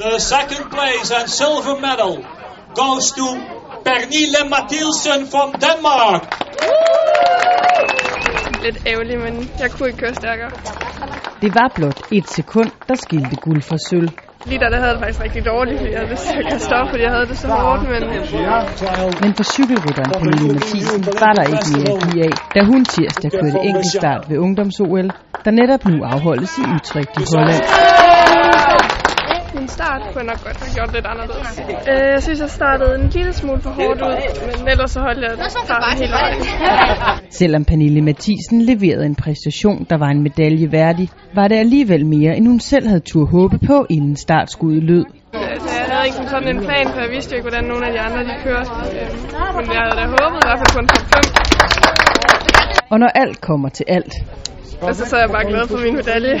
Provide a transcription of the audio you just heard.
The second place and silver medal goes to Pernille Mathilsen from Denmark. Lidt ærgerlig, men jeg kunne ikke køre stærkere. Det var blot et sekund, der skilte guld fra sølv. Lige der, der havde jeg det faktisk rigtig dårligt, fordi jeg til at kaste op, fordi jeg havde det så hårdt, men Men for cykelrytteren Pernille Mathisen var der ikke mere at give af, da hun tirsdag kørte enkeltstart ved Ungdoms-OL, der netop nu afholdes i Utrecht i Holland. Start kunne jeg nok godt have gjort lidt anderledes. Øh, jeg synes, jeg startede en lille smule for hårdt ud, men ellers så holdt jeg farten helt vejen. Selvom Pernille Mathisen leverede en præstation, der var en medalje værdig, var det alligevel mere, end hun selv havde tur håbe på, inden startskuddet lød. Altså, jeg havde ikke sådan en plan, for jeg vidste jo ikke, hvordan nogle af de andre de kørte. Øh, Men jeg havde da håbet i hvert fald på en top 5. Og når alt kommer til alt, og så, så er jeg bare glad for min medalje.